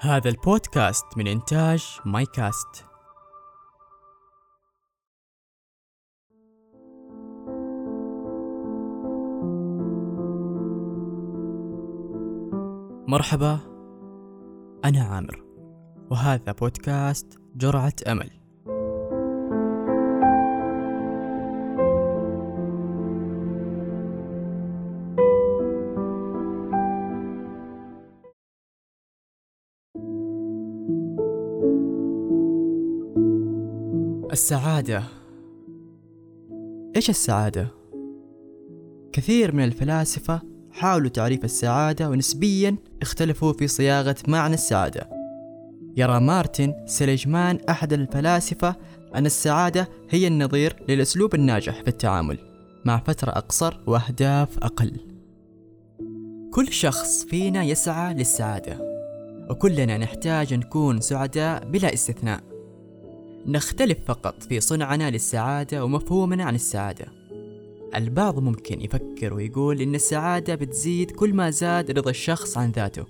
هذا البودكاست من إنتاج مايكاست. مرحبا أنا عامر وهذا بودكاست جرعة أمل. السعادة؟ إيش السعادة؟ كثير من الفلاسفة حاولوا تعريف السعادة ونسبيا اختلفوا في صياغة معنى السعادة. يرى مارتن سيليجمان أحد الفلاسفة أن السعادة هي النظير للأسلوب الناجح في التعامل مع فترة أقصر وأهداف أقل. كل شخص فينا يسعى للسعادة وكلنا نحتاج نكون سعداء بلا استثناء. نختلف فقط في صنعنا للسعادة ومفهومنا عن السعادة. البعض ممكن يفكر ويقول إن السعادة بتزيد كل ما زاد رضا الشخص عن ذاته.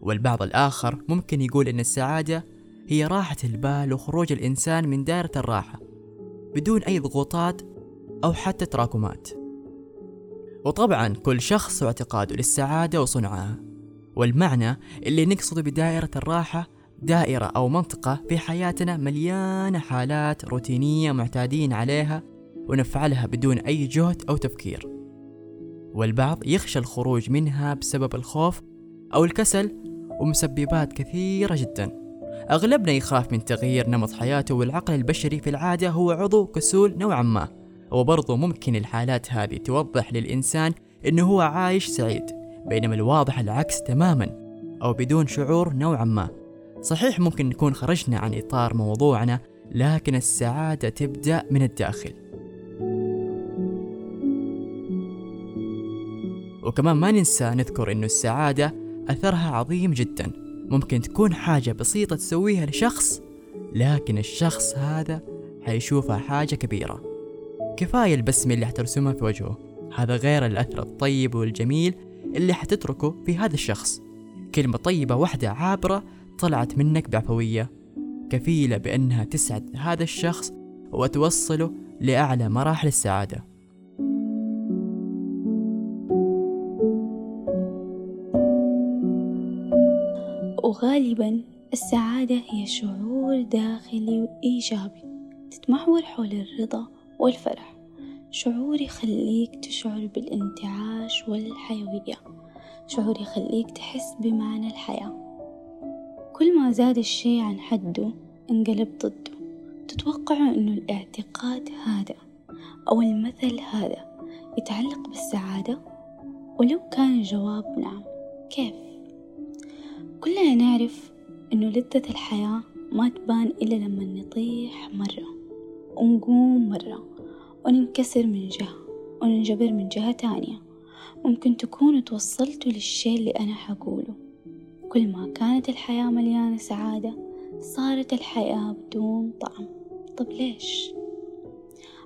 والبعض الآخر ممكن يقول إن السعادة هي راحة البال وخروج الإنسان من دائرة الراحة بدون أي ضغوطات أو حتى تراكمات. وطبعا كل شخص واعتقاده للسعادة وصنعها. والمعنى اللي نقصده بدائرة الراحة دائرة أو منطقة في حياتنا مليانة حالات روتينية معتادين عليها ونفعلها بدون أي جهد أو تفكير. والبعض يخشى الخروج منها بسبب الخوف أو الكسل ومسببات كثيرة جدا. أغلبنا يخاف من تغيير نمط حياته والعقل البشري في العادة هو عضو كسول نوعا ما. وبرضه ممكن الحالات هذه توضح للإنسان إنه هو عايش سعيد بينما الواضح العكس تماما أو بدون شعور نوعا ما. صحيح ممكن نكون خرجنا عن إطار موضوعنا لكن السعادة تبدأ من الداخل. وكمان ما ننسى نذكر إنه السعادة أثرها عظيم جدا. ممكن تكون حاجة بسيطة تسويها لشخص لكن الشخص هذا حيشوفها حاجة كبيرة. كفاية البسمة اللي حترسمها في وجهه. هذا غير الأثر الطيب والجميل اللي حتتركه في هذا الشخص. كلمة طيبة واحدة عابرة طلعت منك بعفوية كفيلة بأنها تسعد هذا الشخص وتوصله لأعلى مراحل السعادة. وغالبا السعادة هي شعور داخلي وإيجابي تتمحور حول الرضا والفرح. شعور يخليك تشعر بالانتعاش والحيوية. شعور يخليك تحس بمعنى الحياة. كل ما زاد الشي عن حده انقلب ضده. تتوقع إنه الاعتقاد هذا أو المثل هذا يتعلق بالسعادة؟ ولو كان الجواب نعم. كيف؟ كلنا نعرف إنه لذة الحياة ما تبان إلا لما نطيح مرة ونقوم مرة وننكسر من جهة وننجبر من جهة تانية. ممكن تكونوا توصلتوا للشي اللي أنا حقوله. كل ما كانت الحياة مليانة سعادة صارت الحياة بدون طعم. طب ليش؟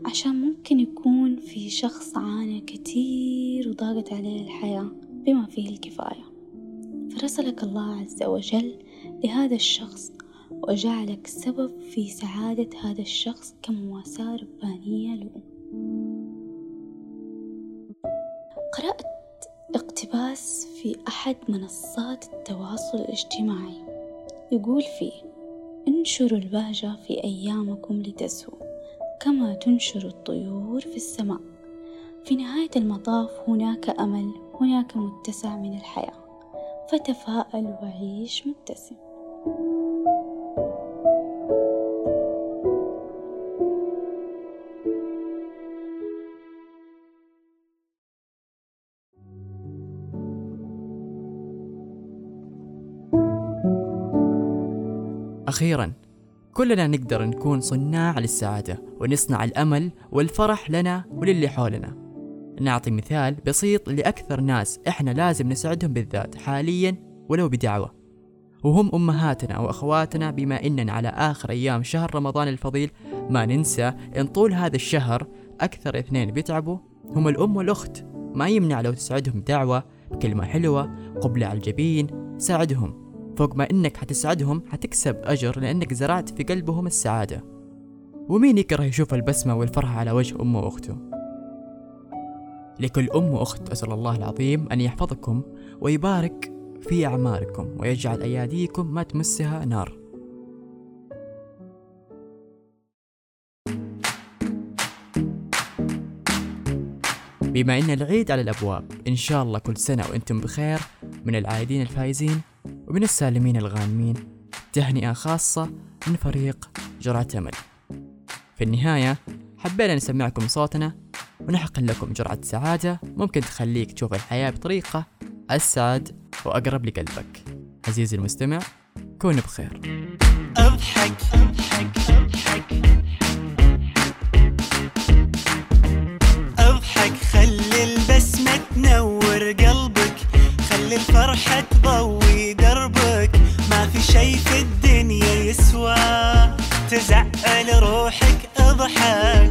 عشان ممكن يكون في شخص عانى كتير وضاقت عليه الحياة بما فيه الكفاية. فرسلك الله عز وجل لهذا الشخص وجعلك سبب في سعادة هذا الشخص كمواساة ربانية له. قرأت اقتباس في أحد منصات التواصل الاجتماعي. يقول فيه انشروا البهجة في أيامكم لتسهوا كما تنشر الطيور في السماء. في نهاية المطاف هناك أمل هناك متسع من الحياة. فتفاءل وعيش مبتسم أخيرا كلنا نقدر نكون صناع للسعادة ونصنع الأمل والفرح لنا وللي حولنا. نعطي مثال بسيط لأكثر ناس إحنا لازم نسعدهم بالذات حاليا ولو بدعوة. وهم أمهاتنا وأخواتنا بما إننا على آخر أيام شهر رمضان الفضيل. ما ننسى إن طول هذا الشهر أكثر اثنين بيتعبوا هم الأم والأخت. ما يمنع لو تسعدهم دعوة كلمة حلوة قبلة على الجبين ساعدهم. فوق ما إنك حتسعدهم حتكسب أجر لأنك زرعت في قلبهم السعادة. ومين يكره يشوف البسمة والفرحة على وجه أمه وأخته؟ لكل أم وأخت أسأل الله العظيم أن يحفظكم ويبارك في أعماركم ويجعل أياديكم ما تمسها نار. بما إن العيد على الأبواب إن شاء الله كل سنة وأنتم بخير من العايدين الفايزين ومن السالمين الغانمين تهنئة خاصة من فريق جرعة امل في النهاية حبينا نسمعكم صوتنا ونحقن لكم جرعة سعادة ممكن تخليك تشوف الحياة بطريقة أسعد وأقرب لقلبك. عزيزي المستمع كون بخير. أضحك. روحك أضحك.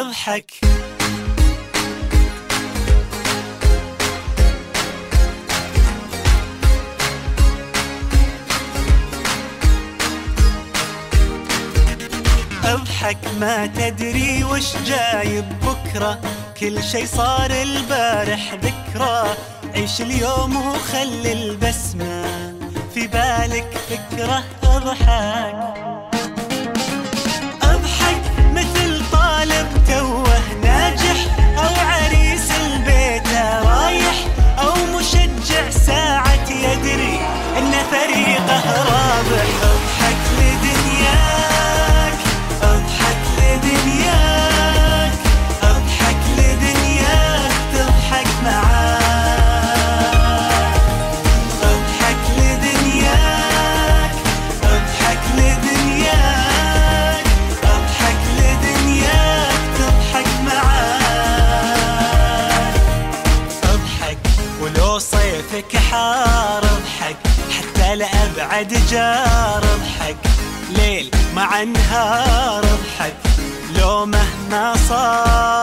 اضحك أضحك ما تدري وش جاي بكرة. كل شي صار البارح ذكرى. عيش اليوم وخلي البسمة. في بالك فكرة أضحك. صيفك حار اضحك حتى لأبعد جار اضحك ليل مع نهار اضحك لو مهما صار.